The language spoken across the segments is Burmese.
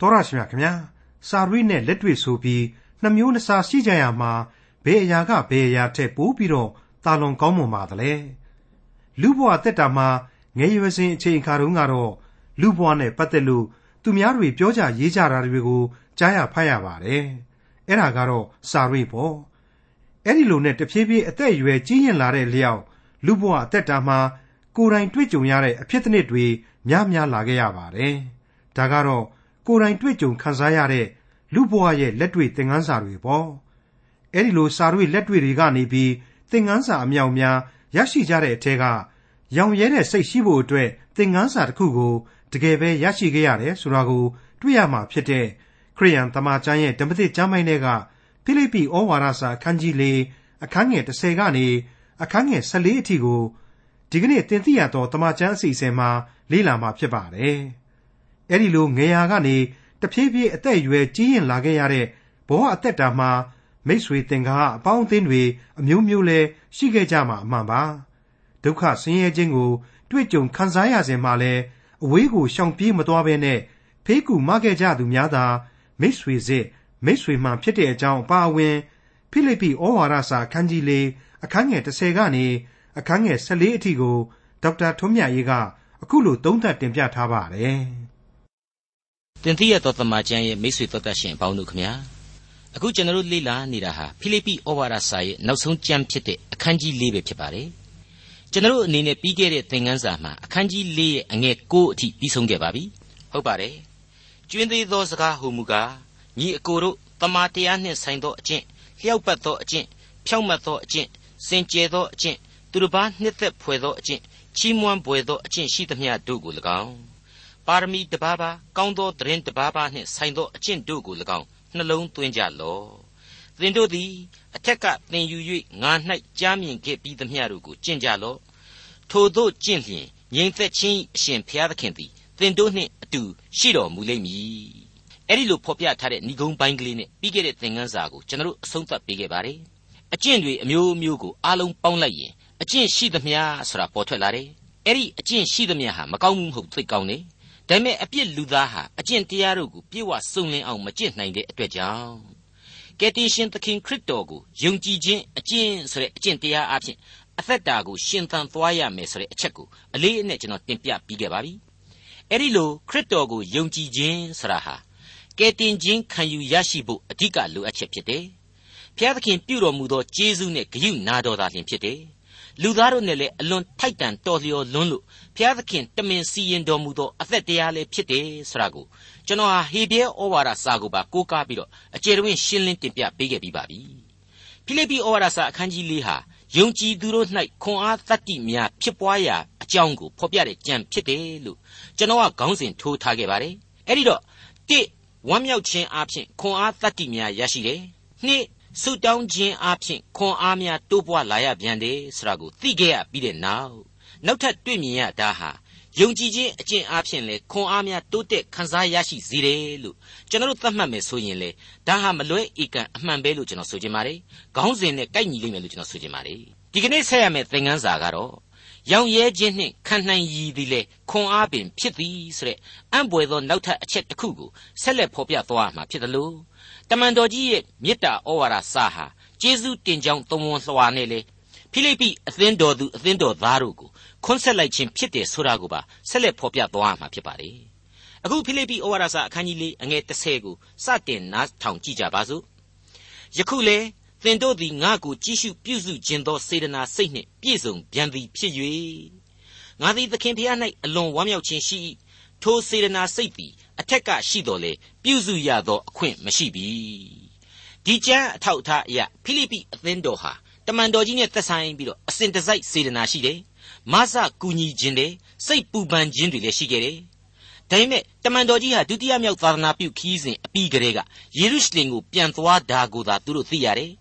တော်ရရှိမြခင်ဗျာစာရိနဲ့လက်တွေ့ဆိုပြီးနှမျိုးနှစားရှိကြရမှာဘယ်အရာကဘယ်အရာထက်ပိုပြီးတော့တာလွန်ကောင်းမွန်ပါသလဲလူဘဝတက်တာမှာငယ်ရွယ်စဉ်အချိန်အခါတုန်းကတော့လူဘဝနဲ့ပတ်သက်လို့သူများတွေပြောကြရေးကြတာတွေကိုကြားရဖတ်ရပါတယ်အဲ့ဒါကတော့စာရိပေါ့အဲ့ဒီလိုနဲ့တဖြည်းဖြည်းအသက်အရွယ်ကြီးရင်လာတဲ့လျောက်လူဘဝအသက်တာမှာကိုယ်တိုင်တွေ့ကြုံရတဲ့အဖြစ်အနစ်တွေများများလာခဲ့ရပါတယ်ဒါကတော့ ကိုယ်တိုင်တွေ့ကြုံခံစားရတဲ့လူဘဝရဲ့လက်တွေ့သင်ခန်းစာတွေပေါ့အဲ့ဒီလိုစာတွေလက်တွေ့တွေကနေပြီးသင်ခန်းစာအမြောက်များရရှိကြတဲ့အထက်ကရောင်ရဲတဲ့စိတ်ရှိဖို့အတွက်သင်ခန်းစာတစ်ခုကိုတကယ်ပဲရရှိခဲ့ရတယ်ဆိုတာကို တွေ့ရမှာဖြစ်တဲ့ခရိယန်တမန်ကျမ်းရဲ့ဓမ္မသစ်ကျမ်းပိုင်းတွေကဖိလိပ္ပိဩဝါဒစာအခန်းကြီး၄အခန်းငယ်30ကနေအခန်းငယ်14အထိကိုဒီကနေ့သင်သိရသောတမန်ကျမ်းအစီအစဉ်မှာလေ့လာမှာဖြစ်ပါတယ်။ အဲဒီလိုငယ်ရာကနေတဖြည်းဖြည်းအသက်အရွယ်ကြီးရင်လာခဲ့ရတဲ့ဘဝအသက်တာမှာမိတ်ဆွေသင်္ကားအပေါင်းအသင်းတွေအမျိုးမျိုးလဲရှိခဲ့ကြမှာအမှန်ပါ။ဒုက္ခဆင်းရဲခြင်းကိုတွေ့ကြုံခံစားရစဉ်မှာလဲအဝေးကိုရှောင်ပြေးမသွားဘဲနဲ့ဖေးကူမခဲ့ကြသူများသာမိတ်ဆွေစစ်မိတ်ဆွေမှဖြစ်တဲ့အကြောင်းအပါအဝင်ဖိလိပ္ပိဩဝါဒစာအခန်းကြီး၄အခန်းငယ်30ကနေအခန်းငယ်14အထိကိုဒေါက်တာထွန်းမြတ်ရေးကအခုလိုသုံးသပ်တင်ပြထားပါတယ်။ တင်သိရသောသမ္မာကျမ်းရဲ့မိတ်ဆွေတော်တတ်ရှင်အပေါင်းတို့ခမညာအခုကျွန်တော်တို့လေ့လာနေတာဟာဖိလိပ္ပိဩဝါဒစာရဲ့နောက်ဆုံးကျမ်းဖြစ်တဲ့အခန်းကြီး၄ပဲဖြစ်ပါတယ်။ကျွန်တော်တို့အနေနဲ့ပြီးခဲ့တဲ့သင်ခန်းစာမှာအခန်းကြီး၄ရဲ့အငယ်၉အထိပြီးဆုံးခဲ့ပါပြီ။ဟုတ်ပါတယ်။ကျွင်းသေးသောစကားဟူမူကားညီအကိုတို့တမာတရားနှင့်ဆိုင်သောအကျင့်လျှောက်ပတ်သောအကျင့်ဖြောင့်မတ်သောအကျင့်စင်ကြယ်သောအကျင့်သူတစ်ပါးနှစ်သက်ဖွယ်သောအကျင့်ချီးမွမ်းပွေသောအကျင့်ရှိသမျှတို့ကို၎င်း ပါရမီတပါးပါကောင်းသောတရင်တပါးပါနှင့်ဆိုင်သောအကျင့်တို့ကို၎င်းနှလုံးသွင်းကြလော့သင်တို့သည်အထက်ကသင်ယူ၍ငါ၌ကြားမြင်ခဲ့ပြီးသမျှတို့ကိုကျင့်ကြလော့ထိုတို့ကျင့်လျင်ငြိမ်သက်ခြင်းအရှင်ဘုရားသခင်သည်သင်တို့နှင့်အတူရှိတော်မူလိမ့်မည်အဲ့ဒီလိုဖော်ပြထားတဲ့ဏိဂုံးပိုင်းကလေးနဲ့ပြီးခဲ့တဲ့သင်ခန်းစာကိုကျွန်တော်တို့အဆုံးသတ်ပေးခဲ့ပါတယ်အကျင့်တွေအမျိုးမျိုးကိုအားလုံးပေါင်းလိုက်ရင်အကျင့်ရှိသမျှဆိုတာပေါ်ထွက်လာတယ်အဲ့ဒီအကျင့်ရှိသမျှဟာမကောင်းဘူးမဟုတ်သိကောင်းတယ် ဒါပေမဲ့အပြစ်လူသားဟာအကျင့်တရားတို့ကိုပြေဝစုံလင်အောင်မကျင့်နိုင်တဲ့အတွက်ကြောင့်ကယ်တင်ရှင်သခင်ခရစ်တော်ကိုယုံကြည်ခြင်းအကျင့်ဆိုတဲ့အကျင့်တရားအဖြစ်အသက်တာကိုရှင်သန်သွားရမယ်ဆိုတဲ့အချက်ကိုအလေးအနက်ကျွန်တော်တင်ပြပြီးခဲ့ပါပြီအဲ့ဒီလိုခရစ်တော်ကိုယုံကြည်ခြင်းဆိုတာဟာကယ်တင်ခြင်းခံယူရရှိဖို့အဓိကလိုအပ်ချက်ဖြစ်တယ်ဘုရားသခင်ပြုတော်မူသောကျေးဇူးနဲ့ဂရုနာတော်သာလျှင်ဖြစ်တယ် လူသားတို့နဲ့လည်းအလွန်ထိုက်တန်တော်လျော်လွန်းလို့ဘုရားသခင်တမင်စီရင်တော်မူသောအသက်တရားလည်းဖြစ်တယ်ဆိုတာကိုကျွန်တော်ဟာဟေဘဲဩဝါဒစာကိုပါကိုးကားပြီးတော့အကျေတွင်ရှင်းလင်းတင်ပြပေးခဲ့ပြီးပါပြီဖိလိပ္ပိဩဝါဒစာအခန်းကြီး၄ဟာယုံကြည်သူတို့၌ခွန်အားတတ္တိများဖြစ်ပွားရာအကြောင်းကိုဖော်ပြတဲ့ကြံဖြစ်တယ်လို့ကျွန်တော်ကခေါင်းစဉ်ထိုးထားခဲ့ပါတယ်အဲ့ဒီတော့တစ်ဝမ်းမြောက်ခြင်းအပြင်ခွန်အားတတ္တိများရရှိတယ်နှစ် ဆုတောင်းခြင်းအပြင်ခွန်အားများတိုးပွားလာရပြန်တယ်ဆိုတာကိုသိခဲ့ရပြီးတဲ့နောက်နောက်ထပ်တွေ့မြင်ရတာဟာယုံကြည်ခြင်းအကျင့်အပြင်လေခွန်အားများတိုးတက်ခံစားရရှိစေတယ်လို့ကျွန်တော်တို့သတ်မှတ်မယ်ဆိုရင်လေဒါဟာမလွဲဧကန်အမှန်ပဲလို့ကျွန်တော်ဆိုချင်ပါတယ်ခေါင်းစဉ်နဲ့ကိုက်ညီလိမ့်မယ်လို့ကျွန်တော်ဆိုချင်ပါတယ်ဒီကနေ့ဆက်ရမယ့်သင်ခန်းစာကတော့ရောင်ရဲခြင်းနှင့်ခံနိုင်ရည်သည်လေခွန်အားပင်ဖြစ်သည်ဆိုတဲ့အံ့ပွေသောနောက်ထပ်အချက်တစ်ခုကိုဆက်လက်ဖော်ပြသွားမှာဖြစ်တယ်လို့ တမန်တော်ကြီးရဲ့မေတ္တာဩဝါဒစာဟာကျေးဇူးတင်ကြောင်းသုံးဝန်လွှာနဲ့လေဖိလိပ္ပိအသင်းတော်သူအသင်းတော်သားတို့ကိုခွန်းဆက်လိုက်ခြင်းဖြစ်တယ်ဆိုတာကိုပါဆက်လက်ဖော်ပြသွားမှာဖြစ်ပါတယ်အခုဖိလိပ္ပိဩဝါဒစာအခန်းကြီးလေးအငယ်30ကိုစတင်နားထောင်ကြည့်ကြပါစို့ယခုလေသင်တို့သည်ငါ့ကိုကြည့်ရှုပြုစုခြင်းသောစေတနာစိတ်နှင့်ပြည့်စုံပြန်သည်ဖြစ်၍ငါသည်သခင်ဖျား၌အလွန်ဝမ်းမြောက်ခြင်းရှိ၏ထိုစေတနာစိတ်သည်အ ထက်ကရှိတော်လေပြုစုရသောအခွင့်မရှိပြီဒီကျမ်းအထောက်အထားအရာဖိလိပ္ပိအသင်းတော်ဟာတမန်တော်ကြီးနဲ့သက်ဆိုင်ပြီးတော့အစဉ်တစိုက်စေတနာရှိတယ်မဆကူညီခြင်းတွေစိတ်ပူပန်ခြင်းတွေလည်းရှိခဲ့တယ်ဒါပေမဲ့တမန်တော်ကြီးဟာဒုတိယမြောက်သာသနာပြုခီးစဉ်အပြီးကတည်းကယေရုရှလင်ကိုပြန်သွားတာကိုသာသူတို့သိရတယ်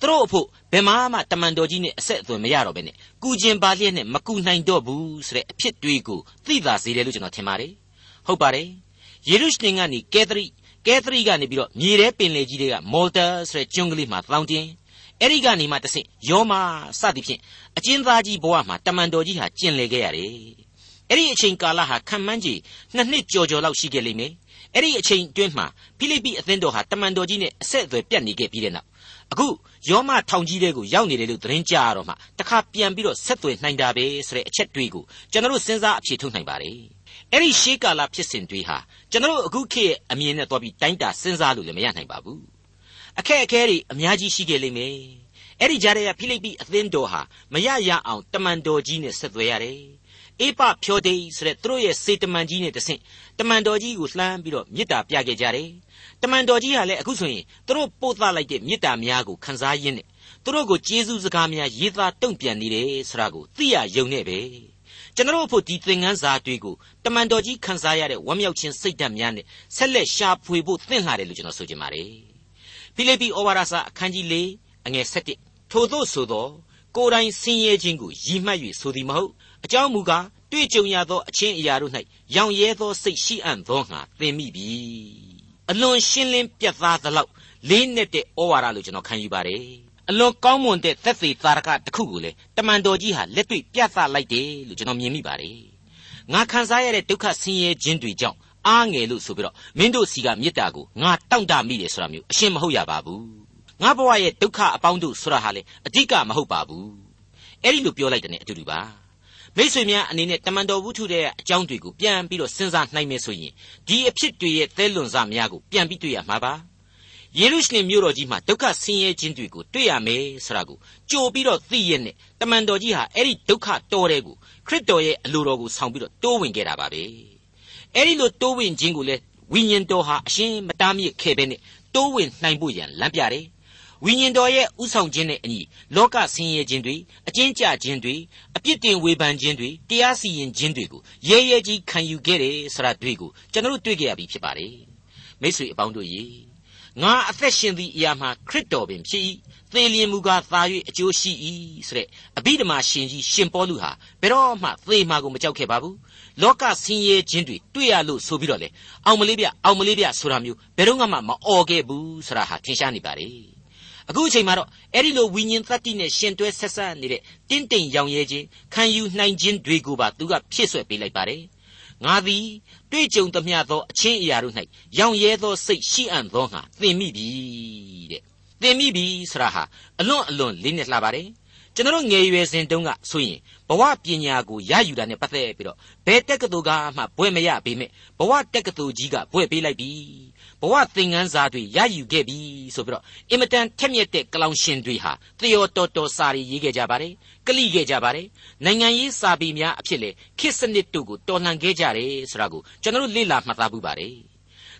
သူတို့အဖို့ဘယ်မှမှတမန်တော်ကြီးနဲ့အဆက်အသွယ်မရတော့ဘဲနဲ့ကုကျင်ပါလျက်နဲ့မကူနိုင်တော့ဘူးဆိုတဲ့အဖြစ်တွေးကိုသိသာစေတယ်လို့ကျွန်တော်ထင်ပါတယ်ဟုတ်ပါတယ် ယေရုရှလင်ကနေကဲသရိကဲသရိကနေပြီးတော့မြေထဲပင်လယ်ကြီးတွေကမော်တာဆိုတဲ့ကျွန်းကလေးမှာတောင်းတင်အဲ့ဒီကနေမှတဆင့်ယောမာစသည်ဖြင့်အကျဉ်းသားကြီးဘဝမှာတမန်တော်ကြီးဟာကျင်လည်ခဲ့ရတယ်အဲ့ဒီအချိန်ကာလဟာခံမှန်းကြီးနှစ်နှစ်ကျော်ကျော်လောက်ရှိခဲ့လိမ့်မယ်အဲ့ဒီအချိန်အတွင်းမှာဖိလိပ္ပိအသင်းတော်ဟာတမန်တော်ကြီးနဲ့အဆက်အသွယ်ပြတ်နေခဲ့ပြီးတဲ့နောက်အခုယောမထောင်ကြီးတွေကိုရောက်နေတယ်လို့သတင်းကြားရတော့မှတခါပြန်ပြီးတော့ဆက်သွယ်နိုင်တာပဲဆိုတဲ့အချက်တွေးကိုကျွန်တော်တို့စဉ်းစားအဖြေထုတ်နိုင်ပါတယ် အဲ့ဒီရှေးကာလဖြစ်စဉ်တွေဟာကျွန်တော်တို့အခုခေတ်ရဲ့အမြင်နဲ့တွားပြီးတိုင်းတာစဉ်းစားလို့လည်းမရနိုင်ပါဘူးအခက်အခဲတွေအများကြီးရှိခဲ့လိမ့်မယ်အဲ့ဒီကြားထဲကဖိလိပ္ပိအသင်းတော်ဟာမရရအောင်တမန်တော်ကြီးနဲ့ဆက်သွယ်ရတယ်အေပဖြောဒေးဆိုတဲ့သူတို့ရဲ့စေတမန်ကြီးနဲ့တဆင့်တမန်တော်ကြီးကိုလှမ်းပြီးတော့မေတ္တာပြခဲ့ကြတယ်တမန်တော်ကြီးဟာလည်းအခုဆိုရင်သူတို့ပို့သလိုက်တဲ့မေတ္တာများကိုခံစားရင်းနဲ့သူတို့ကိုကျေးဇူးစကားများရေးသားတုံ့ပြန်နေတယ်ဆိုတာကိုသိရယုံနဲ့ပဲ ကျွန်တော်တို့ဒီသင်ခန်းစာတွေကိုတမန်တော်ကြီးခံစားရတဲ့ဝမ်းမြောက်ခြင်းစိတ်ဓာတ်များနဲ့ဆက်လက်ရှာဖွေဖို့သင့်လာတယ်လို့ကျွန်တော်ဆိုချင်ပါတယ်ဖိလိပ္ပိဩဝါဒစာအခန်းကြီး၄အငယ်၁၁ထို့သောဆိုသောကိုယ်တိုင်ဆင်းရဲခြင်းကိုရည်မှတ်၍ဆိုသည်မဟုတ်အကြောင်းမူကားတွေ့ကြုံရသောအချင်းအရာတို့၌ရောင်ရဲသောစိတ်ရှိအံ့သောငါသင်မိပြီအလွန်ရှင်းလင်းပြတ်သားသလောက်လေးနက်တဲ့ဩဝါဒလို့ကျွန်တော်ခံယူပါတယ် အလွန်ကောင်းမွန်တဲ့သက်သေသာရကတစ်ခုကိုလေတမန်တော်ကြီးဟာလက်တွေ့ပြသလိုက်တယ်လို့ကျွန်တော်မြင်မိပါတယ်ငါခံစားရတဲ့ဒုက္ခဆင်းရဲခြင်းတွေကြောင့်အားငယ်လို့ဆိုပြီးတော့မင်းတို့စီကမေတ္တာကိုငါတောင့်တမိတယ်ဆိုတာမျိုးအရှင်းမဟုတ်ရပါဘူးငါဘဝရဲ့ဒုက္ခအပေါင်းတို့ဆိုတာဟာလေအဓိကမဟုတ်ပါဘူးအဲ့ဒီလိုပြောလိုက်တဲ့အတူတူပါမိတ်ဆွေများအနေနဲ့တမန်တော်ဝုထုတဲ့အကြောင်းတွေကိုပြန်ပြီးတော့စဉ်းစားနိုင်မယ်ဆိုရင်ဒီအဖြစ်တွေရဲ့သဲလွန်စများကိုပြန်ပြီးတွေ့ရမှာပါ ယေရုရှလင်မြို့တော်ကြီးမှာဒုက္ခဆင်းရဲခြင်းတွေကိုတွေ့ရမယ်ဆိုတာကိုကြိုပြီးတော့သိရနဲ့တမန်တော်ကြီးဟာအဲ့ဒီဒုက္ခတော်တဲ့ကိုခရစ်တော်ရဲ့အလိုတော်ကိုဆောင်ပြီးတော့တိုးဝင်ခဲ့တာပါပဲအဲ့ဒီလိုတိုးဝင်ခြင်းကိုလေဝိညာဉ်တော်ဟာအရှင်မတားမြစ်ခဲ့ပဲနဲ့တိုးဝင်နိုင်ဖို့ရန်လမ်းပြတယ်ဝိညာဉ်တော်ရဲ့ဥဆောင်ခြင်းနဲ့အညီလောကဆင်းရဲခြင်းတွေအကျဉ်းချခြင်းတွေအပြစ်တင်ဝေဖန်ခြင်းတွေတရားစီရင်ခြင်းတွေကိုရဲရဲကြီးခံယူခဲ့တယ်ဆိုတာတွေ့ကိုကျွန်တော်တို့တွေ့ကြရပြီဖြစ်ပါတယ်မိတ်ဆွေအပေါင်းတို့ရေ ငါအသက်ရှင်သည့်အရာမှာခရစ်တော်ပင်ဖြစ်၏သေလျင်မူကားသာ၍အကျိုးရှိ၏ဆိုတဲ့အဘိဓမ္မာရှင်ကြီးရှင်ပေါလုဟာဘယ်တော့မှသေမှာကိုမကြောက်ခဲ့ပါဘူးလောကဆင်းရဲခြင်းတွေတွေ့ရလို့ဆိုပြီးတော့လေအောင်မလေးပြအောင်မလေးပြဆိုတာမျိုးဘယ်တော့မှမအော်ခဲ့ဘူးဆိုတာဟာထင်ရှားနေပါလေအခုအချိန်မှာတော့အဲ့ဒီလိုဝိညာဉ်သတ္တိနဲ့ရှင်တွဲဆက်ဆက်နေတဲ့တင့်တိမ်ရောင်ရဲခြင်းခံယူနိုင်ခြင်းတွေကိုပါသူကဖြည့်ဆွက်ပေးလိုက်ပါတယ် ငါသည်တွေ့ကြုံသမျှသောအချင်းအရာတို့၌ရောင်ရဲသောစိတ်ရှိအံ့သောငါသင်မိပြီတဲ့သင်မိပြီဆရာဟာအလွန်အလွန်လေးနဲ့လှပါတယ်ကျွန်တော်ငယ်ရွယ်စဉ်တုန်းကဆိုရင်ဘဝပညာကိုရယူတာနဲ့ပတ်သက်ပြီးတော့ဘယ်တက်ကတူကမှဘွဲ့မရပေမဲ့ဘဝတက်ကတူကြီးကဘွဲ့ပေးလိုက်ပြီ ဘဝသင်ခန်းစာတွေရယူခဲ့ပြီဆိုပြီးတော့အင်မတန်ထက်မြက်တဲ့ကလောင်ရှင်တွေဟာသယောတော်တော်စာရီရေးခဲ့ကြပါတယ်ကလိခဲ့ကြပါတယ်နိုင်ငံရေးစာပေများအဖြစ်လေခေတ်စနစ်တို့ကိုတော်လှန်ခဲ့ကြတယ်ဆိုတာကိုကျွန်တော်လေ့လာမှတ်သားမှုပါတယ်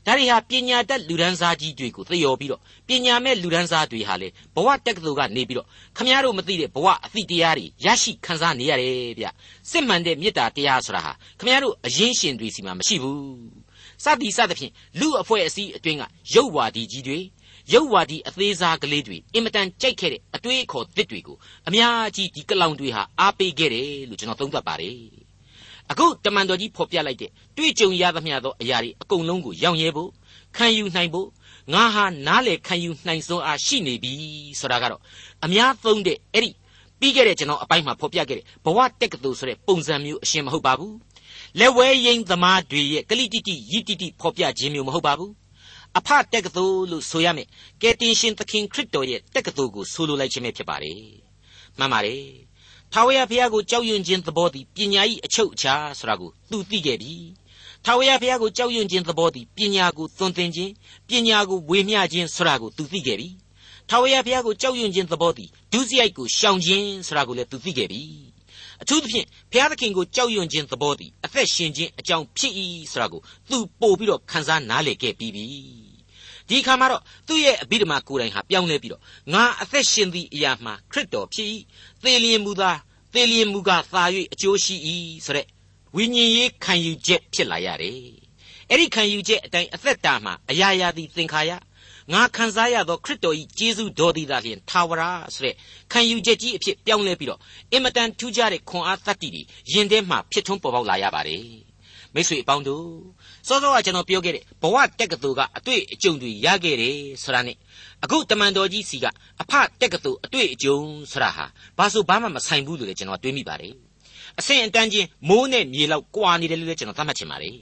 ဒါတွေဟာပညာတတ်လူဒန်းစားကြီးတွေကိုသယောပြီးတော့ပညာမဲ့လူဒန်းစားတွေဟာလေဘဝတက်ကတူကနေပြီးတော့ခမည်းတော်မသိတဲ့ဘဝအသည့်တရားတွေရရှိခံစားနေရတယ်ဗျစစ်မှန်တဲ့မေတ္တာတရားဆိုတာဟာခမည်းတော်အရင်ရှင်တွေစီမှာမရှိဘူး စသည်စသဖြင့်လူအဖွဲ့အစည်းအတွင်းကရုပ်ဝါဒီကြီးတွေရုပ်ဝါဒီအသေးစားကလေးတွေအင်မတန်ကြိုက်ခဲ့တဲ့အတွေးအခေါ်သစ်တွေကိုအများကြီးဒီကလောင်တွေဟာအားပေးခဲ့တယ်လို့ကျွန်တော်သုံးသပ်ပါတယ်အခုတမန်တော်ကြီးဖော်ပြလိုက်တဲ့တွေ့ကြုံရသမျှသောအရာတွေအကုန်လုံးကိုရောင်ရဲဖို့ခံယူနိုင်ဖို့ငါဟာနားလေခံယူနိုင်စွမ်းအားရှိနေပြီဆိုတာကတော့အများသုံးတဲ့အဲ့ဒီပြီးခဲ့တဲ့ကျွန်တော်အပိုင်းမှာဖော်ပြခဲ့တဲ့ဘဝတက်ကတူဆိုတဲ့ပုံစံမျိုးအရှင်းမဟုတ်ပါဘူး လက်ဝဲရင်သမားတွေရဲ့ကလိတိတိယိတိတိဖော်ပြခြင်းမျိုးမဟုတ်ပါဘူးအဖတက်ကသိုလ်လို့ဆိုရမယ်ကယ်တင်ရှင်သခင်ခရစ်တော်ရဲ့တက်ကသိုလ်ကိုဆိုလိုလိုက်ခြင်းပဲဖြစ်ပါတယ်မှန်ပါတယ်ထာဝရဘုရားကိုကြောက်ရွံ့ခြင်းသဘောသည်ပညာ၏အချုပ်အခြာဆိုတာကိုသူသိခဲ့ပြီထာဝရဘုရားကိုကြောက်ရွံ့ခြင်းသဘောသည်ပညာကိုသွန်သင်ခြင်းပညာကိုဝေမျှခြင်းဆိုတာကိုသူသိခဲ့ပြီထာဝရဘုရားကိုကြောက်ရွံ့ခြင်းသဘောသည်ဒုစရိုက်ကိုရှောင်ခြင်းဆိုတာကိုလည်းသူသိခဲ့ပြီ အထူးသဖြင့်ဘုရားသခင်ကိုကြောက်ရွံ့ခြင်းသဘောတည်အသက်ရှင်ခြင်းအကြောင်းဖြစ်၏ဆိုတာကိုသူပို့ပြီးတော့ခန်းစားနားလည်ခဲ့ပြီးပြီဒီခါမှာတော့သူ့ရဲ့အဘိဓမ္မာကိုယ်တိုင်ဟာပြောင်းလဲပြီးတော့ငါအသက်ရှင်သည့်အရာမှာခရစ်တော်ဖြစ်၏သေလျင်မူသာသေလျင်မူကသာ၍အကျိုးရှိ၏ဆိုတဲ့ဝိညာဉ်ရေးခံယူချက်ဖြစ်လာရတယ်အဲ့ဒီခံယူချက်အတိုင်းအသက်တာမှာအရာရာသည်သင်္ခါရ ငါခံစားရသောခရစ်တော်၏ကျေးဇူးတော်သည်သာလျှင်ထာဝရဆိုတဲ့ခံယူချက်ကြီးအဖြစ်ပြောင်းလဲပြီးတော့အင်မတန်ထူးခြားတဲ့ခွန်အားသတ္တိတွေယင်ထဲမှာဖြစ်ထွန်းပေါ်ပေါက်လာရပါတယ်မိတ်ဆွေအပေါင်းတို့စောစောကကျွန်တော်ပြောခဲ့တဲ့ဘဝတက်ကတူကအတွေ့အကြုံတွေရခဲ့တယ်ဆိုတာနဲ့အခုတမန်တော်ကြီးစီကအဖတက်ကတူအတွေ့အကြုံဆိုတာဟာဘာလို့ဘာမှမဆိုင်ဘူးလို့လည်းကျွန်တော်တွေးမိပါတယ်အဆင့်အတန်းချင်းမိုးနဲ့မြေလောက်ကွာနေတယ်လို့လည်းကျွန်တော်သတ်မှတ်ချင်ပါတယ်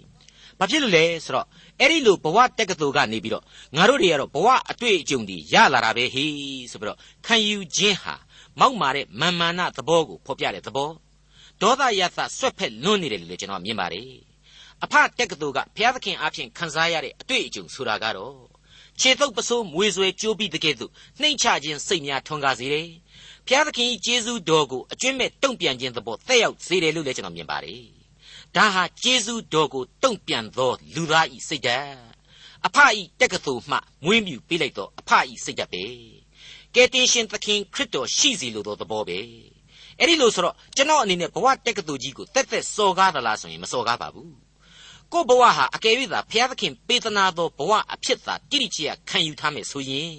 ဘာဖြစ်လို့လဲဆိုတော့အဲ့ဒီလိုဘဝတက္ကသိုလ်ကနေပြီးတော့ငါတို့တွေကတော့ဘဝအတွေ့အကြုံတွေရလာတာပဲဟေးဆိုပြီးတော့ခံယူခြင်းဟာမောက်မာတဲ့မာမာနသဘောကိုဖော်ပြတဲ့သဘောဒေါသရသဆွက်ဖက်လွန်းနေတယ်လို့လည်းကျွန်တော်မြင်ပါတယ်အဖတက္ကသိုလ်ကဘုရားသခင်အားဖြင့်ခံစားရတဲ့အတွေ့အကြုံဆိုတာကတော့ခြေတုပ်ပစိုးမွေဆွဲကြိုးပြီးတကယ်သို့နှိမ့်ချခြင်းစိတ်များထွန်းကားစေတယ်ဘုရားသခင်ကြီးကျေးဇူးတော်ကိုအကျွင့်မဲ့တုံ့ပြန်ခြင်းသဘောသက်ရောက်စေတယ်လို့လည်းကျွန်တော်မြင်ပါတယ် ဒါဟာကျေးဇူးတော်ကိုတုံ့ပြန်သောလူသားဤစိတ်ဓာတ်အဖဤတက္ကသိုလ်မှမွေးမြူပေးလိုက်သောအဖဤစိတ်ဓာတ်ပဲကယ်တင်ရှင်သခင်ခရစ်တော်ရှိစီလိုသောသဘောပဲအဲ့ဒီလိုဆိုတော့ကျွန်တော်အနေနဲ့ဘဝတက္ကသိုလ်ကြီးကိုတက်တက်စော်ကားသလားဆိုရင်မစော်ကားပါဘူးကို့ဘဝဟာအကယ်၍သာဘုရားသခင်ပေးသနာသောဘဝအဖြစ်သာတိတိကျကျခံယူထားမယ်ဆိုရင်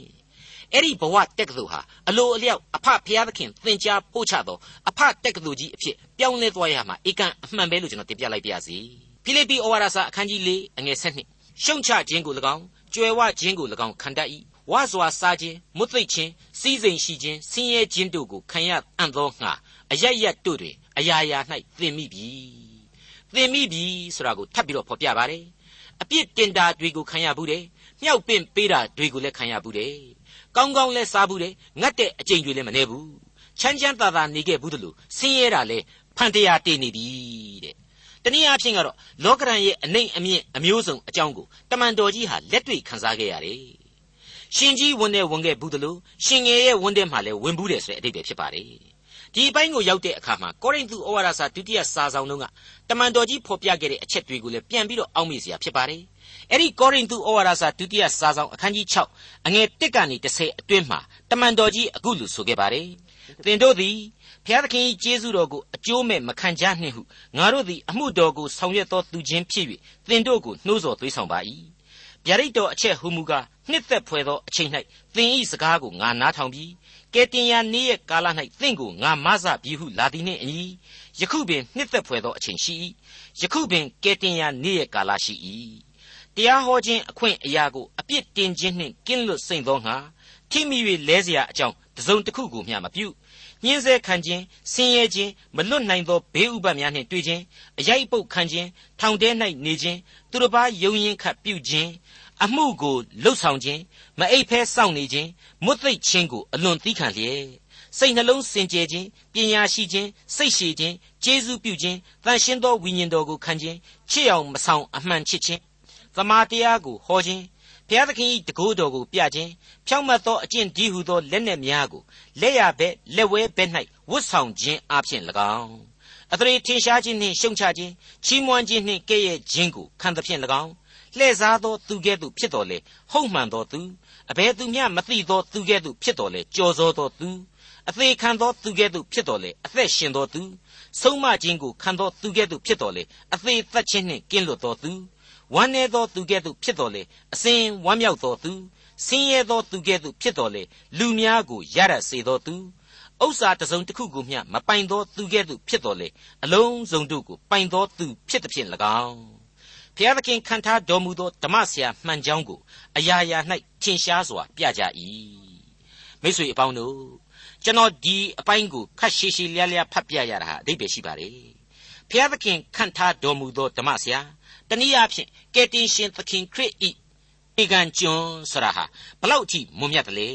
အဲ့ဒီဘဝတက္ကသိုလ်ဟာအလိုအလျောက်အဖဖျားသခင်သင်ကြားပို့ချသောအဖတက္ကသိုလ်ကြီးအဖြစ်ပြောင်းလဲသွားရမှာဧကန်အမှန်ပဲလို့ကျွန်တော်တင်ပြလိုက်ပါရစေဖိလိပ္ပိဩဝါဒစာအခန်းကြီး၄အငယ်၁၂ရှုံချခြင်းကို၎င်းကြွယ်ဝခြင်းကို၎င်းခံတတ်၏ဝါစွာစားခြင်းမွတ်သိပ်ခြင်းစီးစိမ်ရှိခြင်းဆင်းရဲခြင်းတို့ကိုခံရအံ့သောငှာအရရတို့တွင်အရာရာ၌သင်မိပြီသင်မိပြီဆိုတာကိုထပ်ပြီးတော့ဖော်ပြပါတယ်အပြစ်တင်တာတွေကိုခံရဘူးတယ်မြောက်ပင့်ပေးတာတွေကိုလည်းခံရဘူးတယ် ကောင်းကောင်းလဲစားဘူးတယ်ငတ်တဲ့အကျင့်တွေလည်းမနေဘူးချမ်းချမ်းသာသာနေခဲ့ဘူးတလို့ဆင်းရဲတာလဲဖန်တရားတည်နေပြီတဲ့တနည်းအားဖြင့်ကတော့လောကရန်ရဲ့အနိုင်အမြင့်အမျိုးစုံအကြောင်းကိုတမန်တော်ကြီးဟာလက်တွေ့ခန်းစားခဲ့ရတယ်ရှင်ကြီးဝင်တဲ့ဝင်ခဲ့ဘူးတလို့ရှင်ငယ်ရဲ့ဝင်တဲ့မှာလဲဝင်ဘူးတယ်ဆိုတဲ့အဓိပ္ပာယ်ဖြစ်ပါတယ်ဒီအပိုင်းကိုရောက်တဲ့အခါမှာကောရိန္သုဩဝါဒစာဒုတိယစာဆောင်တုန်းကတမန်တော်ကြီးဖော်ပြခဲ့တဲ့အချက်တွေကိုလည်းပြန်ပြီးတော့အောက်မေ့စရာဖြစ်ပါတယ် အဲ့ဒီကောရိန္သုဩဝါဒစာဒုတိယစာဆောင်အခန်းကြီး6အငယ်1ကနေ10အတွင်းမှာတမန်တော်ကြီးအခုလိုဆိုခဲ့ပါတယ်သင်တို့သည်ဘုရားသခင်၏ကျေးဇူးတော်ကိုအကျိုးမဲ့မခံကြနှင့်ဟုငါတို့သည်အမှုတော်ကိုဆောင်ရွက်သောသူချင်းဖြစ်၍သင်တို့ကိုနှိုးဆော်သွေးဆောင်ပါ၏ဗျာဒိတ်တော်အချက်ဟူမူကားနှစ်သက်ဖွယ်သောအချိန်၌သင်၏စကားကိုငါနားထောင်ပြီးကဲတင်ရနေ့ရဲ့ကာလ၌သင်ကိုငါမဆပြီဟုလာသည်နှင့်အညီယခုပင်နှစ်သက်ဖွယ်သောအချိန်ရှိ၏ယခုပင်ကဲတင်ရနေ့ရဲ့ကာလရှိ၏ တရားဟောခြင်းအခွင့်အရာကိုအပြစ်တင်ခြင်းနှင့်ကင်းလွတ်စိမ့်သောငါထိမိ၍လဲเสียအကြောင်းတစုံတစ်ခုကိုမျှမပြုညှင်းဆဲခံခြင်းဆင်းရဲခြင်းမလွတ်နိုင်သောဘေးဥပဒ်များနှင့်တွေ့ခြင်းအရိုက်ပုတ်ခံခြင်းထောင်ထဲ၌နေခြင်းသူတစ်ပါးယုံရင်ခတ်ပြုခြင်းအမှုကိုလှုပ်ဆောင်ခြင်းမအိပ်ဖဲစောင့်နေခြင်းမွတ်သိပ်ခြင်းကိုအလွန်သီးခံလျက်စိတ်နှလုံးစင်ကြယ်ခြင်းပညာရှိခြင်းစိတ်ရှည်ခြင်းကျေးဇူးပြုခြင်းတန်ရှင်းသောဝိညာဉ်တော်ကိုခံခြင်းချစ်အောင်မဆောင်အမှန်ချစ်ခြင်း သမာတရားကိုဟောခြင်းဘုရားသခင်၏တကိုးတော်ကိုပြခြင်းဖြောင့်မတ်သောအကျင့်ဒီဟုသောလက်နက်များကိုလက်ရဘက်လက်ဝဲဘက်၌ဝတ်ဆောင်ခြင်းအပြင်၎င်းအထရေထင်ရှားခြင်းနှင့်ရှုံချခြင်းချီးမွမ်းခြင်းနှင့်ကဲ့ရဲ့ခြင်းကိုခံသဖြင့်၎င်းလှည့်စားသောသူကဲ့သို့ဖြစ်တော်လေဟုတ်မှန်သောသူအဘယ်သူမျှမသိသောသူကဲ့သို့ဖြစ်တော်လေကြော်စောသောသူအသေးခံသောသူကဲ့သို့ဖြစ်တော်လေအသက်ရှင်သောသူဆုံးမခြင်းကိုခံသောသူကဲ့သို့ဖြစ်တော်လေအသေးသက်ခြင်းနှင့်ကင်းလွတ်သောသူ ဝမ်းနည်းသောသူကဲ့သို့ဖြစ်တော်လေအစဉ်ဝမ်းမြောက်သောသူဆင်းရဲသောသူကဲ့သို့ဖြစ်တော်လေလူများကိုရရစေသောသူဥစ္စာတစုံတစ်ခုကိုမျှမပိုင်သောသူကဲ့သို့ဖြစ်တော်လေအလုံးစုံတို့ကိုပိုင်သောသူဖြစ်သည်ဖြင့်၎င်းဖျားသခင်ခံထားတော်မူသောဓမ္မဆရာမှန်ကြောင်းကိုအရာရာ၌ထင်ရှားစွာပြကြ၏မိတ်ဆွေအပေါင်းတို့ကျွန်တော်ဒီအပိုင်းကိုခက်ရှည်ရှည်လျားလျားဖတ်ပြရတာဟာအဓိပ္ပာယ်ရှိပါတယ်ဖျားသခင်ခံထားတော်မူသောဓမ္မဆရာ တနည်းအားဖြင့်ကယ်တင်ရှင်သခင်ခရစ်ဤဧကန်ကျွန်းဆိုတာဟာဘလောက်အထိမွန်မြတ်တယ်လေ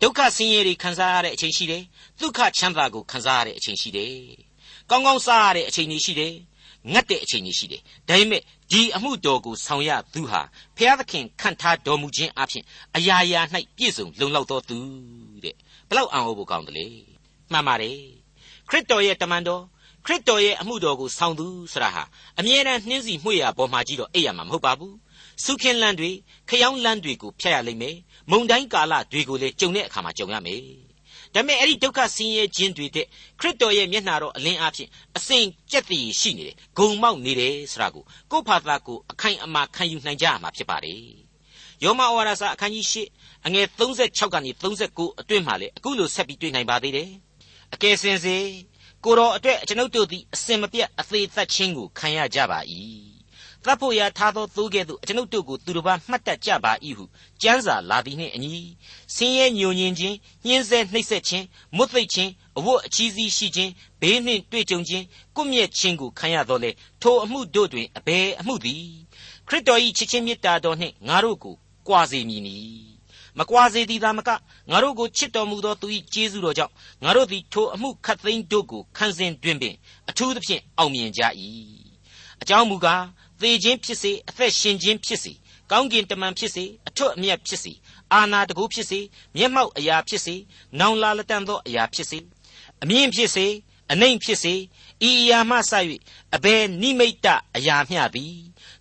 ဒုက္ခဆင်းရဲတွေခံစားရတဲ့အချိန်ရှိတယ်ဒုက္ခချမ်းသာကိုခံစားရတဲ့အချိန်ရှိတယ်ကောင်းကောင်းစားရတဲ့အချိန်တွေရှိတယ်ငတ်တဲ့အချိန်ကြီးရှိတယ်။ဒါပေမဲ့ဒီအမှုတော်ကိုဆောင်ရသူဟာဖျားသခင်ခံထားတော်မူခြင်းအပြင်အရာရာ၌ပြည့်စုံလုံလောက်တော်သူတဲ့။ဘလောက်အံ့ဩဖို့ကောင်းတယ်လေ။မှန်ပါတယ်။ခရစ်တော်ရဲ့တမန်တော် ခရစ်တော်ရဲ့အမှုတော်ကိုဆောင်သူဆိုတာဟာအမြဲတမ်းနှင်းစီမှွေရပေါ်မှာကြီးတော့အိပ်ရမှာမဟုတ်ပါဘူး။စုခင်းလန်းတွေခယောင်းလန်းတွေကိုဖျက်ရလိမ့်မယ်။မုံတိုင်းကာလတွေကိုလည်းကြုံတဲ့အခါမှာကြုံရမယ်။ဒါပေမဲ့အဲ့ဒီဒုက္ခဆင်းရဲခြင်းတွေတဲ့ခရစ်တော်ရဲ့မျက်နှာတော်အလင်းအဖြစ်အစဉ်ကြက်တည်ရှိနေတယ်ဂုံမောက်နေတယ်ဆိုတာကိုကိုယ့်ဖာသာကိုအခိုင်အမာခံယူနိုင်ကြရမှာဖြစ်ပါတယ်ယောမဩဝါဒစာအခန်းကြီး၈အငယ်36ကနေ39အတွင်းမှာလေအခုလိုဆက်ပြီးတွေ့နိုင်ပါသေးတယ်အကယ်စင်စေ ကိုတော်အတွက်ကျွန်ုပ်တို့သည်အစင်မပြတ်အသေးသက်ခြင်းကိုခံရကြပါ၏သတ်ဖို့ရာထားသောသိုးကဲ့သို့အကျွန်ုပ်တို့ကိုသူတစ်ပါးမှတ်တတ်ကြပါ၏ဟုကျမ်းစာလာသည်နှင့်အညီဆင်းရဲညိုညင်ခြင်းညှင်းဆဲနှိပ်စက်ခြင်းမွတ်သိပ်ခြင်းအဝတ်အချီးစီးရှိခြင်းဘေးနှင့်တွေ့ကြုံခြင်းကုမြက်ခြင်းကိုခံရတော်လေထိုအမှုတို့တွင်အဘယ်အမှုသည်ခရစ်တော်၏ချစ်ချင်းမေတ္တာတော်နှင့်ငါတို့ကိုကြွာစေမည်နီ မကွာစေသည်သာမကငါတို့ကိုချစ်တော်မူသောသူ၏ကျေးဇူးတော်ကြောင့်ငါတို့သည်ထိုအမှုခတ်သိမ်းတို့ကိုခံစဉ်တွင်ပင်အထူးသဖြင့်အောင်မြင်ကြ၏အကြောင်းမူကားသေခြင်းဖြစ်စေအသက်ရှင်ခြင်းဖြစ်စေကောင်းကင်တမန်ဖြစ်စေအထွတ်အမြတ်ဖြစ်စေအာနာတကူဖြစ်စေမျက်မှောက်အရာဖြစ်စေနောင်လာလက်တန်သောအရာဖြစ်စေအမြင့်ဖြစ်စေအနှိမ်ဖြစ်စေဤအရာမှစ၍အဘယ်နိမိတ်တအရာမျှသည်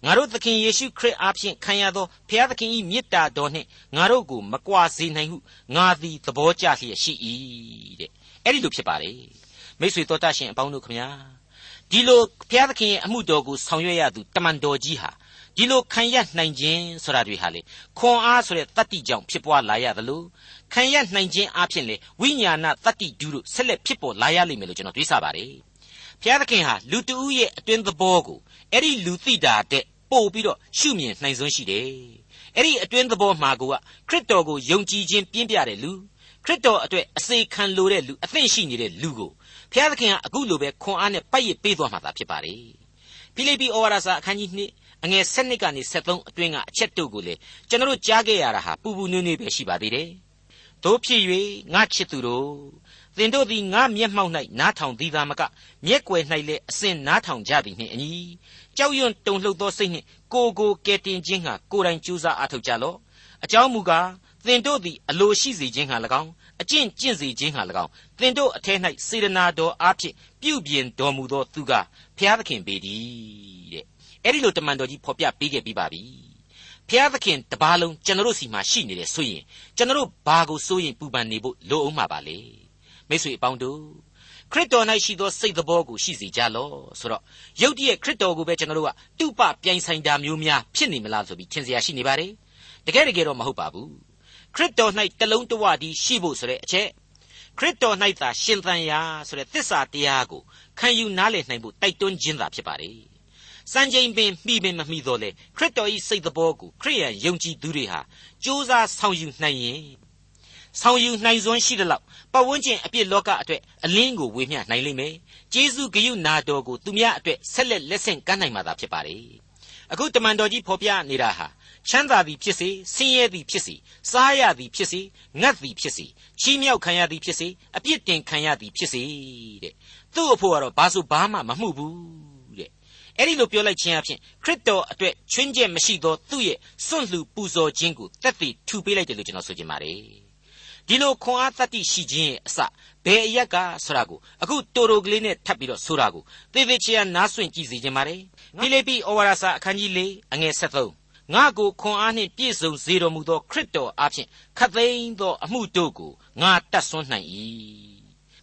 ငါတို့သခင်ယေရှုခရစ်အားဖြင့်ခံရသောဘုရားသခင်၏မေတ္တာတော်နှင့်ငါတို့ကိုမကွာစေနိုင်ဟုငါသည်သဘောကျလျက်ရှိ၏တဲ့အဲ့ဒီလိုဖြစ်ပါလေမိတ်ဆွေတော်တတ်ရှင်အပေါင်းတို့ခမညာဒီလိုဘုရားသခင်ရဲ့အမှုတော်ကိုဆောင်ရွက်ရသူတမန်တော်ကြီးဟာဒီလိုခံရနိုင်ခြင်းဆိုတာတွေဟာလေခွန်အားဆိုတဲ့တတ္တိကြောင့်ဖြစ်ပွားလာရသလိုခံရနိုင်ခြင်းအပြင်လေဝိညာဏတတ္တိဒုတို့ဆက်လက်ဖြစ်ပေါ်လာရလိမ့်မယ်လို့ကျွန်တော်တွေးဆပါတယ်ဘုရားသခင်ဟာလူတဦးရဲ့အတွင်းသဘောကိုအဲ့ဒီလူသိတာတဲ့ ပို့ပြီးတော့ရှုမြင်နိုင်စွမ်းရှိတယ်အဲ့ဒီအတွင်းသဘောမှာကိုကခရစ်တော်ကိုယုံကြည်ခြင်းပြင်းပြတဲ့လူခရစ်တော်အတွက်အစေခံလိုတဲ့လူအသင့်ရှိနေတဲ့လူကိုဘုရားသခင်ကအခုလိုပဲခွန်အားနဲ့ပိုက်ရပေးသွားမှာသာဖြစ်ပါတယ်ဖိလိပ္ပိဩဝါဒစာအခန်းကြီး2အငယ်7ကနေ73အတွင်းကအချက်တို့ကိုလေကျွန်တော်တို့ကြားခဲ့ရတာဟာပူပူနွေးနွေးပဲရှိပါသေးတယ်တို့ဖြစ်၍ငါချစ်သူတို့သင်တို့သည်ငါမျက်မှောက်၌နားထောင်သည်သာမကမျက်ွယ်၌လည်းအစဉ်နားထောင်ကြသည်နှင့်အညီ ကြောက်ရွံ့တုန်လှုပ်သောစိတ်နှင့်ကိုကိုကယ်တင်ခြင်းဟာကိုယ်တိုင်ကြိုးစားအားထုတ်ကြလော့အကြောင်းမူကားသင်တို့သည်အလိုရှိစေခြင်းဟာ၎င်းအကျင့်ကျင့်စေခြင်းဟာ၎င်းသင်တို့အထက်၌စေတနာတော်အားဖြင့်ပြုပြင်တော်မူသောသူကဖျားသခင်ပေတည်းတဲ့အဲ့ဒီလိုတမန်တော်ကြီးဖော်ပြပေးခဲ့ပြီးပါပြီဖျားသခင်တပါးလုံးကျွန်တော်တို့စီမှာရှိနေတယ်ဆိုရင်ကျွန်တော်တို့ဘာကိုစိုးရင်ပူပန်နေဖို့လိုအောင်မှာပါလေမိတ်ဆွေအပေါင်းတို့ ခရစ်တော်၌ရှိသောစိတ်သဘောကိုရှိစေကြလော့ဆိုတော့ယုတ်တည်းခရစ်တော်ကိုပဲကျွန်တော်တို့ကတုပပြိုင်ဆိုင်တာမျိုးများဖြစ်နေမလားဆိုပြီးထင်စရာရှိနေပါတယ်တကယ်တကယ်တော့မဟုတ်ပါဘူးခရစ်တော်၌တလုံးတဝတည်းရှိဖို့ဆိုတဲ့အချက်ခရစ်တော်၌သာရှင်သန်ရာဆိုတဲ့သစ္စာတရားကိုခံယူနားလည်နိုင်ဖို့တိုက်တွန်းခြင်းသာဖြစ်ပါတယ်စံချိန်ပင်မိပင်မမိတော့လေခရစ်တော်၏စိတ်သဘောကိုခရိယန်ယုံကြည်သူတွေဟာစ조사ဆောင်ယူနိုင်ရင် ဆောင်ယူနိုင်စွမ်းရှိတဲ့လောက်ပတ်ဝန်းကျင်အပြစ်လောကအတွက်အလင်းကိုဝေမျှနိုင်လိမ့်မယ်။ကျေးဇူးဂရုနာတော်ကိုသူများအတွက်ဆက်လက်လက်ဆင့်ကမ်းနိုင်မှာသာဖြစ်ပါလေ။အခုတမန်တော်ကြီးဖော်ပြနေတာဟာချမ်းသာသည်ဖြစ်စေဆင်းရဲသည်ဖြစ်စေစားရသည်ဖြစ်စေငတ်သည်ဖြစ်စေချီးမြှောက်ခံရသည်ဖြစ်စေအပြစ်တင်ခံရသည်ဖြစ်စေတဲ့။သူ့အဖို့ကတော့ဘာဆိုဘာမှမမှုဘူးတဲ့။အဲ့ဒီလိုပြောလိုက်ခြင်းအဖြစ်ခရစ်တော်အတွက်ချွင်းချက်မရှိသောသူ့ရဲ့စွန့်လှူပူဇော်ခြင်းကိုတက်တည်ထူပေးလိုက်တယ်လို့ကျွန်တော်ဆိုချင်ပါတယ်။ ဒီလိုခွန်အားတတ္တိရှိခြင်းရဲ့အစဘယ်အရက်ကဆိုတာကိုအခုတိုတိုကလေးနဲ့ထပ်ပြီးတော့ဆိုတာကိုသေသေးချာနားဆွင့်ကြည့်စီခြင်းပါတယ်ဖိလိပ္ပိဩဝါဒစာအခန်းကြီး၄အငယ်73ငါကိုခွန်အားနှင့်ပြည့်စုံစေတော်မူသောခရစ်တော်အားဖြင့်ခတ်သိမ်းသောအမှုတို့ကိုငါတတ်ဆွမ်းနိုင်၏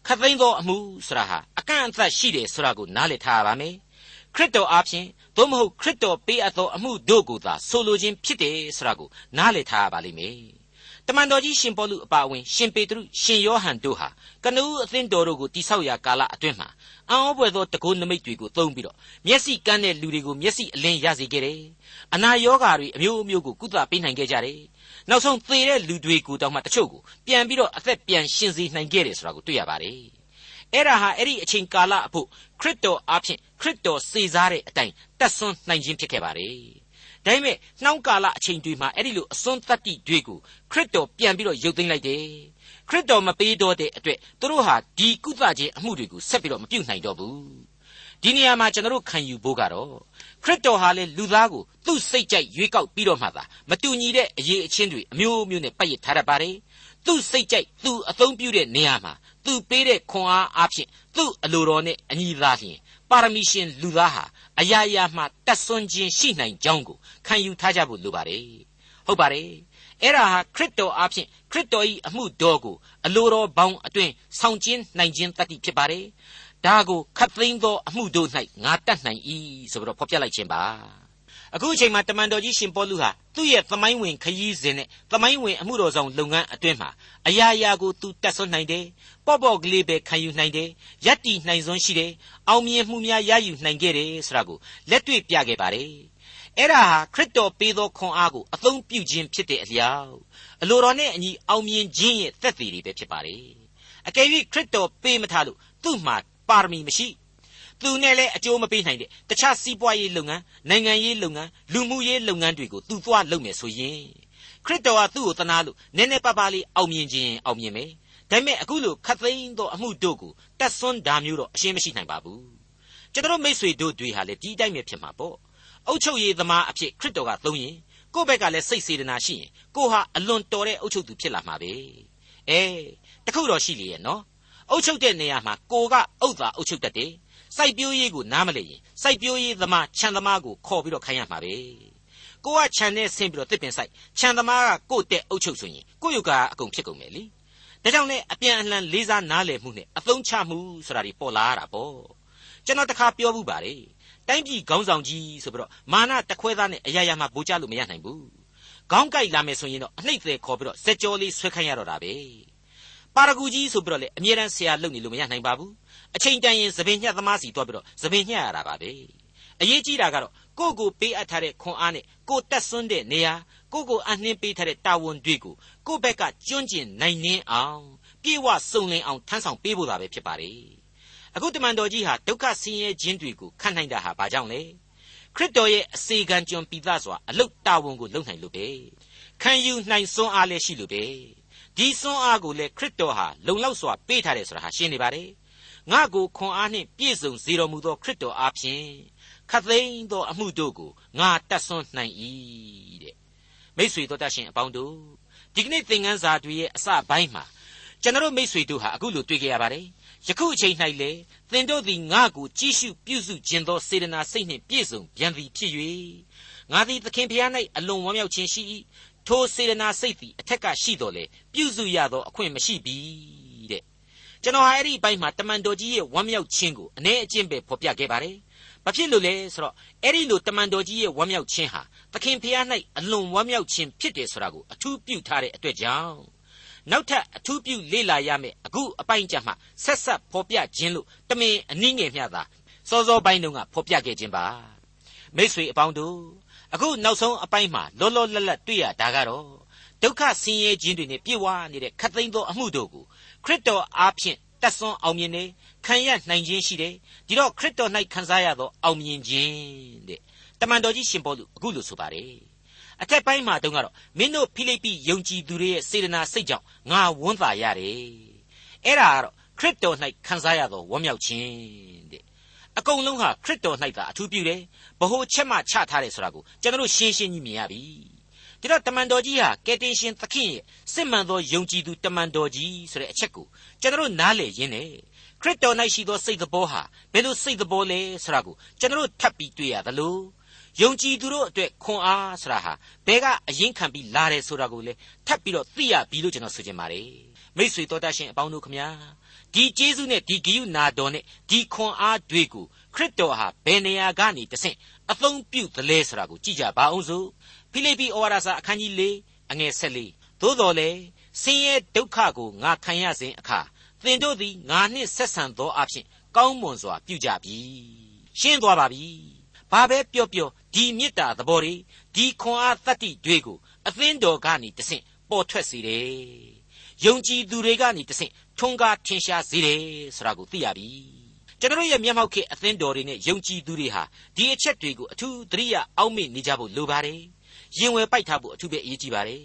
ခတ်သိမ်းသောအမှုဆိုတာဟာအကန့်အသတ်ရှိတယ်ဆိုတာကိုနားလည်ထားရပါမယ်ခရစ်တော်အားဖြင့်သို့မဟုတ်ခရစ်တော်ပေးအပ်သောအမှုတို့ကိုသာဆိုလိုခြင်းဖြစ်တယ်ဆိုတာကိုနားလည်ထားရပါလိမ့်မယ် တမန်တော်ကြီးရှင်ပေါလုအပါအဝင် ရှင်ပေတရုရှင်ယောဟန်တို့ဟာကနဦးအသင်းတော်တို့ကိုတိဆောက်ရာကာလအတွင်းမှာအံ့ဩဖွယ်သောတကုနမိတ်တွေကိုသုံးပြီးတော့မျက်စိကန်းတဲ့လူတွေကိုမျက်စိအလင်းရစေခဲ့တယ်။အနာရောဂါတွေအမျိုးမျိုးကိုကုသပေးနိုင်ခဲ့ကြတယ်။နောက်ဆုံးသေတဲ့လူတွေကိုတောင်မှတချို့ကိုပြန်ပြီးတော့အသက်ပြန်ရှင်စေနိုင်ခဲ့တယ်ဆိုတာကိုတွေ့ရပါတယ်။အဲ့ဒါဟာအဲ့ဒီအချိန်ကာလအဖို့ခရစ်တော်အားဖြင့်ခရစ်တော်စေစားတဲ့အတိုင်းတတ်ဆွမ်းနိုင်ခြင်းဖြစ်ခဲ့ပါတယ်။ ဒါပေမဲ့နှောင်းကာလအချိန်တွေမှာအဲ့ဒီလိုအစွန်းတတ္တိတွေကိုခရစ်တော်ပြန်ပြီးတော့ရုပ်သိမ်းလိုက်တယ်ခရစ်တော်မပေးတော့တဲ့အတွက်သူတို့ဟာဒီကုသခြင်းအမှုတွေကိုဆက်ပြီးတော့မပြုတ်နိုင်တော့ဘူးဒီနေရာမှာကျွန်တော်တို့ခံယူဖို့ကတော့ခရစ်တော်ဟာလေလူသားကိုသူ့စိတ်ကြိုက်ရွေးကောက်ပြီးတော့မှသာမတူညီတဲ့အရေးအချင်းတွေအမျိုးမျိုးနဲ့ပတ်ရထားတတ်ပါတယ်သူ့စိတ်ကြိုက်သူအသုံးပြုတဲ့နေရာမှာသူပေးတဲ့ခွန်အားအဖြစ်သူ့အလိုတော်နဲ့အညီသာလျှင် ပါရမီရှင်လူသားဟာအရာရာမှတတ်ဆွမ်းခြင်းရှိနိုင်ကြောင်းကိုခံယူထားကြဖို့လိုပါတယ်ဟုတ်ပါတယ်အဲ့ဒါဟာခရစ်တော်အဖြစ်ခရစ်တော်၏အမှုတော်ကိုအလိုတော်ဘောင်အတွင်ဆောင်ကျင်းနိုင်ခြင်းတတ်တည်ဖြစ်ပါတယ်ဒါကိုခတ်သိမ်းသောအမှုတို့၌ငါတတ်နိုင်၏ဆိုပြီးတော့ဖော်ပြလိုက်ခြင်းပါ အခုအချိန်မှာတမန်တော်ကြီးရှင်ပေါလုဟာသူ့ရဲ့သမိုင်းဝင်ခရီးစဉ်နဲ့သမိုင်းဝင်အမှုတော်ဆောင်လုပ်ငန်းအတွင်းမှာအရာရာကိုသူတတ်ဆွနိုင်တယ်ပေါ့ပေါ့ကလေးပဲခံယူနိုင်တယ်ယက်တီနိုင်စွမ်းရှိတယ်အောင်မြင်မှုများရယူနိုင်ခဲ့တယ်ဆိုတာကိုလက်တွေ့ပြခဲ့ပါတယ်အဲ့ဒါဟာခရစ်တော်ပေးသောခွန်အားကိုအသုံးပြုခြင်းဖြစ်တဲ့အလျောက်အလိုတော်နဲ့အညီအောင်မြင်ခြင်းရဲ့သက်သေတွေပဲဖြစ်ပါတယ်အကယ်၍ခရစ်တော်ပေးမထားလို့သူ့မှာပါရမီမရှိ သူနဲ့လည်းအကျိုးမပေးနိုင်တဲ့တခြားစီးပွားရေးလုပ်ငန်းနိုင်ငံရေးလုပ်ငန်းလူမှုရေးလုပ်ငန်းတွေကိုသူသွားလုပ်မယ်ဆိုရင်ခရစ်တော်ကသူ့ကိုတနာလို့နည်းနည်းပါးပါးလေးအောင်မြင်ခြင်းအောင်မြင်မယ်ဒါပေမဲ့အခုလိုခတ်သိမ်းသောအမှုတို့ကိုတတ်ဆွမ်းတာမျိုးတော့အရှင်းမရှိနိုင်ပါဘူးကျွန်တော်မိษွေတို့တွေဟာလည်းဒီတိုင်းပဲဖြစ်မှာပေါ့အုတ်ချုပ်ရေးသမားအဖြစ်ခရစ်တော်ကသုံးရင်ကိုယ့်ဘက်ကလည်းစိတ်စေတနာရှိရင်ကိုဟာအလွန်တော်တဲ့အုတ်ချုပ်သူဖြစ်လာမှာပဲအဲတခုတော့ရှိလေရဲ့နော်အုတ်ချုပ်တဲ့နေရာမှာကိုကအုတ်သာအုတ်ချုပ်တတ်တယ် စိုက်ပျိုးရေးကိုနားမလည်ရင်စိုက်ပျိုးရေးသမားခြံသမားကိုခေါ်ပြီးတော့ခိုင်းရမှာပဲကိုကခြံနဲ့ဆင်းပြီးတော့တစ်ပင်စိုက်ခြံသမားကကို့တဲ့အုတ်ချုပ်ဆိုရင်ကို့ယုတ်ကအကုန်ဖြစ်ကုန်မယ်လေဒါကြောင့်လည်းအပြန်အလှန်လေးစားနားလည်မှုနဲ့အသုံးချမှုဆိုတာဒီပေါ်လာရတာပေါ့ကျွန်တော်တခါပြောဘူးပါတယ်တိုင်းပြည်ခေါင်းဆောင်ကြီးဆိုပြီးတော့မာနတခွဲသားနဲ့အရာရာမှာဗိုလ်ချလို့မရနိုင်ဘူးခေါင်းကိုက်လာမယ်ဆိုရင်တော့အနှိမ့်သေးခေါ်ပြီးတော့စက်ကြောလေးဆွဲခိုင်းရတော့တာပဲပါရဂူကြီးဆိုပြီးတော့လေအမြဲတမ်းဆရာလုပ်နေလို့မရနိုင်ပါဘူး အချိန်တန်ရင်သပင်ညှက်သမားစီတွားပြီးတော့သပင်ညှက်ရတာပါပဲအရေးကြီးတာကတော့ကိုယ့်ကိုပေးအပ်ထားတဲ့ခွန်အားနဲ့ကိုယ်တက်ဆွန်းတဲ့နေရာကိုယ့်ကိုအနှင်းပေးထားတဲ့တာဝန်တွေကိုကိုယ့်ဘက်ကကျွန့်ကျင်နိုင်နှင်းအောင်ပြေဝစုံလင်အောင်ထမ်းဆောင်ပေးဖို့သာပဲဖြစ်ပါလေအခုတမန်တော်ကြီးဟာဒုက္ခဆင်းရဲခြင်းတွေကိုခံနိုင်တာဟာဘာကြောင့်လဲခရစ်တော်ရဲ့အစေခံကျွန်ပိသစွာအလုတ်တာဝန်ကိုလုပ်နိုင်လို့ပဲခံယူနိုင်စွမ်းအားလည်းရှိလို့ပဲဒီစွမ်းအားကိုလည်းခရစ်တော်ဟာလုံလောက်စွာပေးထားတယ်ဆိုတာဟာရှင်းနေပါတယ် ငါကိုခွန်အားနှင့်ပြည့်စုံစေတော်မူသောခရစ်တော်အားဖြင့်ခတ်သိမ်းသောအမှုတို့ကိုငါတတ်ဆွမ်းနိုင်၏တဲ့မိษွေတော်တတ်ရှင်အပေါင်းတို့ဒီကနေ့သင်ခန်းစာတွေရဲ့အစပိုင်းမှာကျွန်တော်မိษွေတို့ဟာအခုလိုတွေ့ကြရပါတယ်ယခုအချိန်၌လေသင်တို့သည်ငါကိုကြည့်ရှုပြုစုခြင်းသောစေတနာစိတ်နှင့်ပြည့်စုံပြန်သည်ဖြစ်၍ငါသည်သခင်ဖျား၌အလွန်ဝမ်းမြောက်ခြင်းရှိ၏ထိုစေတနာစိတ်သည်အထက်ကရှိတော်လေပြုစုရသောအခွင့်မရှိပြီတဲ့ ကျွန်တော်ဟာအဲ့ဒီအပိုင်းမှာတမန်တော်ကြီးရဲ့ဝမ်းမြောက်ခြင်းကိုအ ਨੇ အကျင့်ပဲဖော်ပြခဲ့ပါတယ်ဘာဖြစ်လို့လဲဆိုတော့အဲ့ဒီလိုတမန်တော်ကြီးရဲ့ဝမ်းမြောက်ခြင်းဟာသခင်ဖျား၌အလွန်ဝမ်းမြောက်ခြင်းဖြစ်တယ်ဆိုတာကိုအထူးပြုထားတဲ့အတွက်ကြောင့်နောက်ထပ်အထူးပြုလေ့လာရမယ့်အခုအပိုင်းကြမှာဆက်ဆက်ဖော်ပြခြင်းလို့တမင်အနည်းငယ်မျှသာစောစောပိုင်းတုန်းကဖော်ပြခဲ့ခြင်းပါမိษွေအပေါင်းတို့အခုနောက်ဆုံးအပိုင်းမှာလောလောလတ်လတ်တွေ့ရတာကတော့ဒုက္ခဆင်းရဲခြင်းတွေနဲ့ပြည့်ဝနေတဲ့ခတ်သိမ်းသောအမှုတို့ကို ခရစ်တော်အားဖြင့်တတ်ဆွမ်းအောင်မြင်နေခံရနိုင်ခြင်းရှိတယ်ဒီတော့ခရစ်တော်၌ခံစားရသောအောင်မြင်ခြင်းတဲ့တမန်တော်ကြီးရှင်ပေါလုအခုလိုဆိုပါတယ်အထက်ပိုင်းမှာတုန်းကတော့မင်းတို့ဖိလိပ္ပိယုံကြည်သူတွေရဲ့စေတနာစိတ်ကြောင့်ငါဝန်းသာရတယ်အဲ့ဒါကတော့ခရစ်တော်၌ခံစားရသောဝမ်းမြောက်ခြင်းတဲ့အကုန်လုံးဟာခရစ်တော်၌သာအထူးပြုတယ်ဘ ਹੁ ချက်မှချထားတယ်ဆိုတာကိုကျွန်တော်ရှင်းရှင်းကြီးမြင်ရပြီ ဒီတော့တမန်တော်ကြီးဟာကယ်တင်ရှင်သခင်ရဲ့စစ်မှန်သောယုံကြည်သူတမန်တော်ကြီးဆိုတဲ့အချက်ကိုကျွန်တော်နားလည်ရင်းနဲ့ခရစ်တော်၌ရှိသောစိတ်သဘောဟာဘယ်လိုစိတ်သဘောလဲဆိုတာကိုကျွန်တော်ထပ်ပြီးတွေ့ရသလိုယုံကြည်သူတို့အတွက်ခွန်အားဆိုတာဟာဘယ်ကအရင်ခံပြီးလာတယ်ဆိုတာကိုလေထပ်ပြီးတော့သိရပြီလို့ကျွန်တော်ဆိုချင်ပါတယ်မိษွေတော်တတ်ရှင်အပေါင်းတို့ခမညာဒီကျေးဇူးနဲ့ဒီဂိယုနာတော်နဲ့ဒီခွန်အားတွေကိုခရစ်တော်ဟာဘယ်နေရာကနေတဆင့်အသုံးပြုသလဲဆိုတာကိုကြည့်ကြပါအောင်စို့ ဖိလိပ္ပိဩဝါဒစာအခန်းကြီး၄အငယ်၁၄သို့တော်လေဆင်းရဲဒုက္ခကိုငါခံရစဉ်အခါသင်တို့သည်ငါနှင့်ဆက်ဆံသောအဖြစ်ကောင်းမွန်စွာပြုကြပြီရှင်းသွားပါပြီဘာပဲပြောပြောဒီမေတ္တာသဘောတွေဒီခွန်အားတတ္တိတွေကိုအသင်းတော်ကနေတဆင့်ပေါ်ထွက်စေတယ်ယုံကြည်သူတွေကနေတဆင့်ထွန်းကားထင်ရှားစေတယ်ဆိုတာကိုသိရပြီကျွန်တော်ရဲ့မျက်မှောက်ခေအသင်းတော်တွေနဲ့ယုံကြည်သူတွေဟာဒီအချက်တွေကိုအထူးသတိရအောက်မေ့နေကြဖို့လိုပါတယ် ရင်ဝယ်ပိုက်ထားဖို့အထူးပဲအရေးကြီးပါတယ်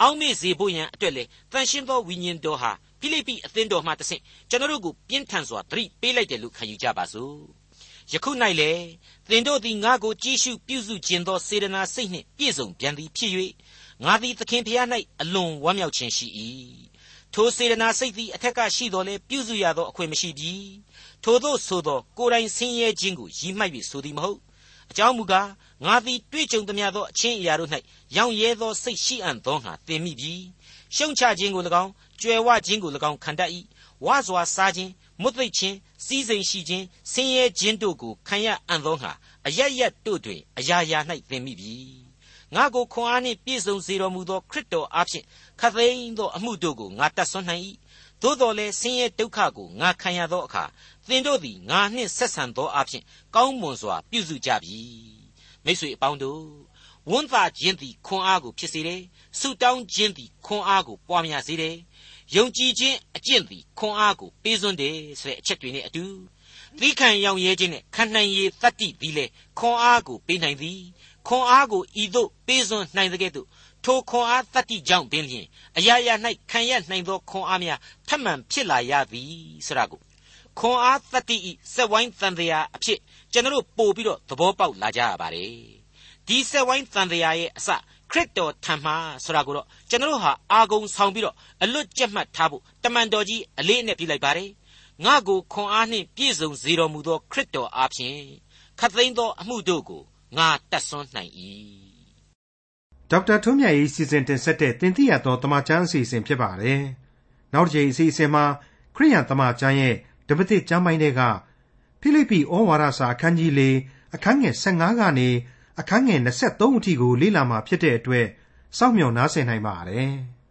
အောက်မေ့စေဖို့ရန်အတွက်လေတန်ရှင်းသောဝိညာဉ်တော်ဟာဖိလိပ္ပိအသင်းတော်မှတဆင့်ကျွန်တော်တို့ကိုပြင်းထန်စွာသတိပေးလိုက်တယ်လို့ခံယူကြပါစို့ယခု၌လေသင်တို့သည်ငါကိုကြည့်ရှုပြုစုခြင်းသောစေတနာစိတ်နှင့်ပြည့်စုံပြန်သည်ဖြစ်၍ငါသည်သခင်ဖျား၌အလွန်ဝမ်းမြောက်ခြင်းရှိ၏ထိုစေတနာစိတ်သည်အထက်ကရှိတော်လဲပြုစုရသောအခွင့်မရှိပြီထိုသို့ဆိုသောကိုယ်တိုင်ဆင်းရဲခြင်းကိုရည်မှတ်၍ဆိုသည်မဟုတ် အကြောင်းမူကားငါသည်တွေ့ကြုံသမျှသောအချင်းအရာတို့၌ရောင်ရဲသောစိတ်ရှိအံ့သောငါသင်မိပြီရှုံချခြင်းကို၎င်းကြွယ်ဝခြင်းကို၎င်းခံတတ်၏ဝါစွာစားခြင်းမွတ်သိပ်ခြင်းစီးစိမ်ရှိခြင်းဆင်းရဲခြင်းတို့ကိုခံရအံ့သောငါအရရတို့တွင်အရာရာ၌သင်မိပြီငါကိုခွန်အားနှင့်ပြည့်စုံစေတော်မူသောခရစ်တော်အားဖြင့်ခသိန်းသောအမှုတို့ကိုငါတတ်ဆွမ်းနိုင်၏ သို့တော်လည်းဆင်းရဲဒုက္ခကိုငါခံရသောအခါသင်တို့သည်ငါနှင့်ဆက်ဆံသောအဖြစ်ကောင်းမွန်စွာပြုစုကြပြီမိတ်ဆွေအပေါင်းတို့ဝန်သာခြင်းသည်ခွန်အားကိုဖြစ်စေတယ်ဆုတောင်းခြင်းသည်ခွန်အားကိုပွားများစေတယ်ယုံကြည်ခြင်းအကျင့်သည်ခွန်အားကိုပေးစွန်းတယ်ဆိုတဲ့အချက်တွေနဲ့အတူသီးခံရောင်ရဲခြင်းနဲ့ခံနိုင်ရည်တတ္တိသည်လေခွန်အားကိုပေးနိုင်သည် ခွန်အားကိုဤသို့ပေးစွန်းနိုင်တဲ့ကဲ့သို့ထိုခွန်အားတတ္တိကြောင့်ပင်လျင်အရာရာ၌ခံရနိုင်သောခွန်အားများထပ်မံဖြစ်လာရသည်ဆိုတာကိုခွန်အားတတ္တိဤစက်ဝိုင်းတန်တရားအဖြစ်ကျွန်တော်ပို့ပြီးတော့သဘောပေါက်လာကြရပါတယ်ဒီစက်ဝိုင်းတန်တရားရဲ့အစခရစ်တော်ထံမှာဆိုတာကိုတော့ကျွန်တော်ဟာအာဂုံဆောင်ပြီးတော့အလွတ်ကျက်မှတ်ထားဖို့တမန်တော်ကြီးအလေးအနက်ပြုလိုက်ပါတယ်ငါကိုခွန်အားနှင့်ပြည့်စုံစေတော်မူသောခရစ်တော်အားဖြင့်ခတ်သိမ်းသောအမှုတို့ကို ငါတတ်ဆွမ်းနိုင်၏ဒေါက်တာထွန်းမြတ်၏စီစဉ်တင်ဆက်တဲ့တင်ပြသောတမချန်းအစီအစဉ်ဖြစ်ပါတယ်နောက်တစ်ချိန်အစီအစဉ်မှာခရိယန်တမချန်းရဲ့ဓမ္မသစ်ကျမ်းပိုင်းတွေကဖိလိပ္ပိဩဝါဒစာအခန်းကြီး၄အခန်းငယ်15ကနေအခန်းငယ်23အထိကိုလေ့လာမှာဖြစ်တဲ့အတွက်စောင့်မျှော်နားဆင်နိုင်ပါတယ်။